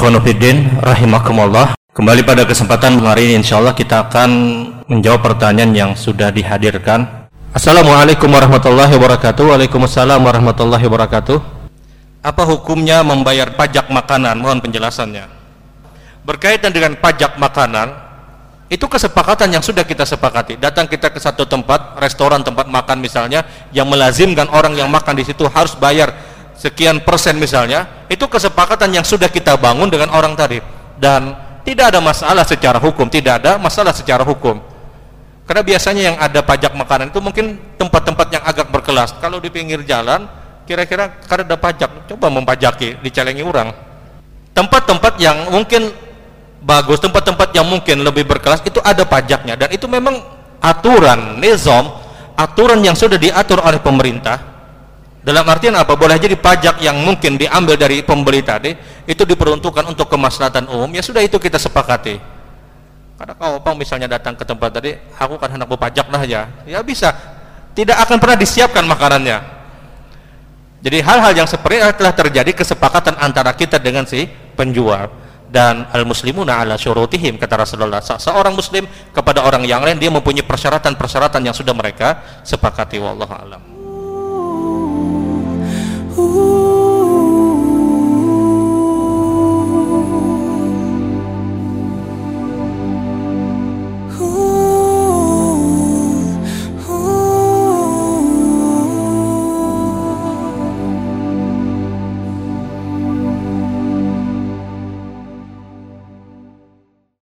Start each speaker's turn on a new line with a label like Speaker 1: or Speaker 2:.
Speaker 1: Ikhwanuddin rahimakumullah. Kembali pada kesempatan hari ini insyaallah kita akan menjawab pertanyaan yang sudah dihadirkan. Assalamualaikum warahmatullahi wabarakatuh. Waalaikumsalam warahmatullahi wabarakatuh. Apa hukumnya membayar pajak makanan? Mohon penjelasannya. Berkaitan dengan pajak makanan, itu kesepakatan yang sudah kita sepakati. Datang kita ke satu tempat, restoran tempat makan misalnya, yang melazimkan orang yang makan di situ harus bayar sekian persen misalnya itu kesepakatan yang sudah kita bangun dengan orang tadi. Dan tidak ada masalah secara hukum tidak ada masalah secara hukum. Karena biasanya yang ada pajak makanan itu mungkin tempat-tempat yang agak berkelas. Kalau di pinggir jalan kira-kira karena ada pajak coba mempajaki dicelengi orang. Tempat-tempat yang mungkin bagus tempat-tempat yang mungkin lebih berkelas itu ada pajaknya. Dan itu memang aturan nizam aturan yang sudah diatur oleh pemerintah dalam artian apa? Boleh jadi pajak yang mungkin diambil dari pembeli tadi itu diperuntukkan untuk kemaslahatan umum. Ya sudah itu kita sepakati. Karena kau opang misalnya datang ke tempat tadi, aku kan hendak berpajak lah ya. Ya bisa. Tidak akan pernah disiapkan makanannya. Jadi hal-hal yang seperti itu telah terjadi kesepakatan antara kita dengan si penjual dan al muslimuna ala syurutihim kata Rasulullah seorang muslim kepada orang yang lain dia mempunyai persyaratan-persyaratan yang sudah mereka sepakati wallahu alam